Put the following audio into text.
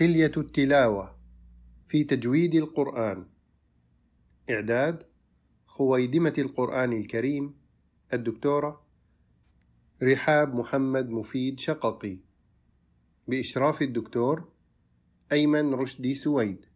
حلية التلاوة في تجويد القرآن. إعداد خويدمة القرآن الكريم الدكتورة رحاب محمد مفيد شققي. بإشراف الدكتور أيمن رشدي سويد.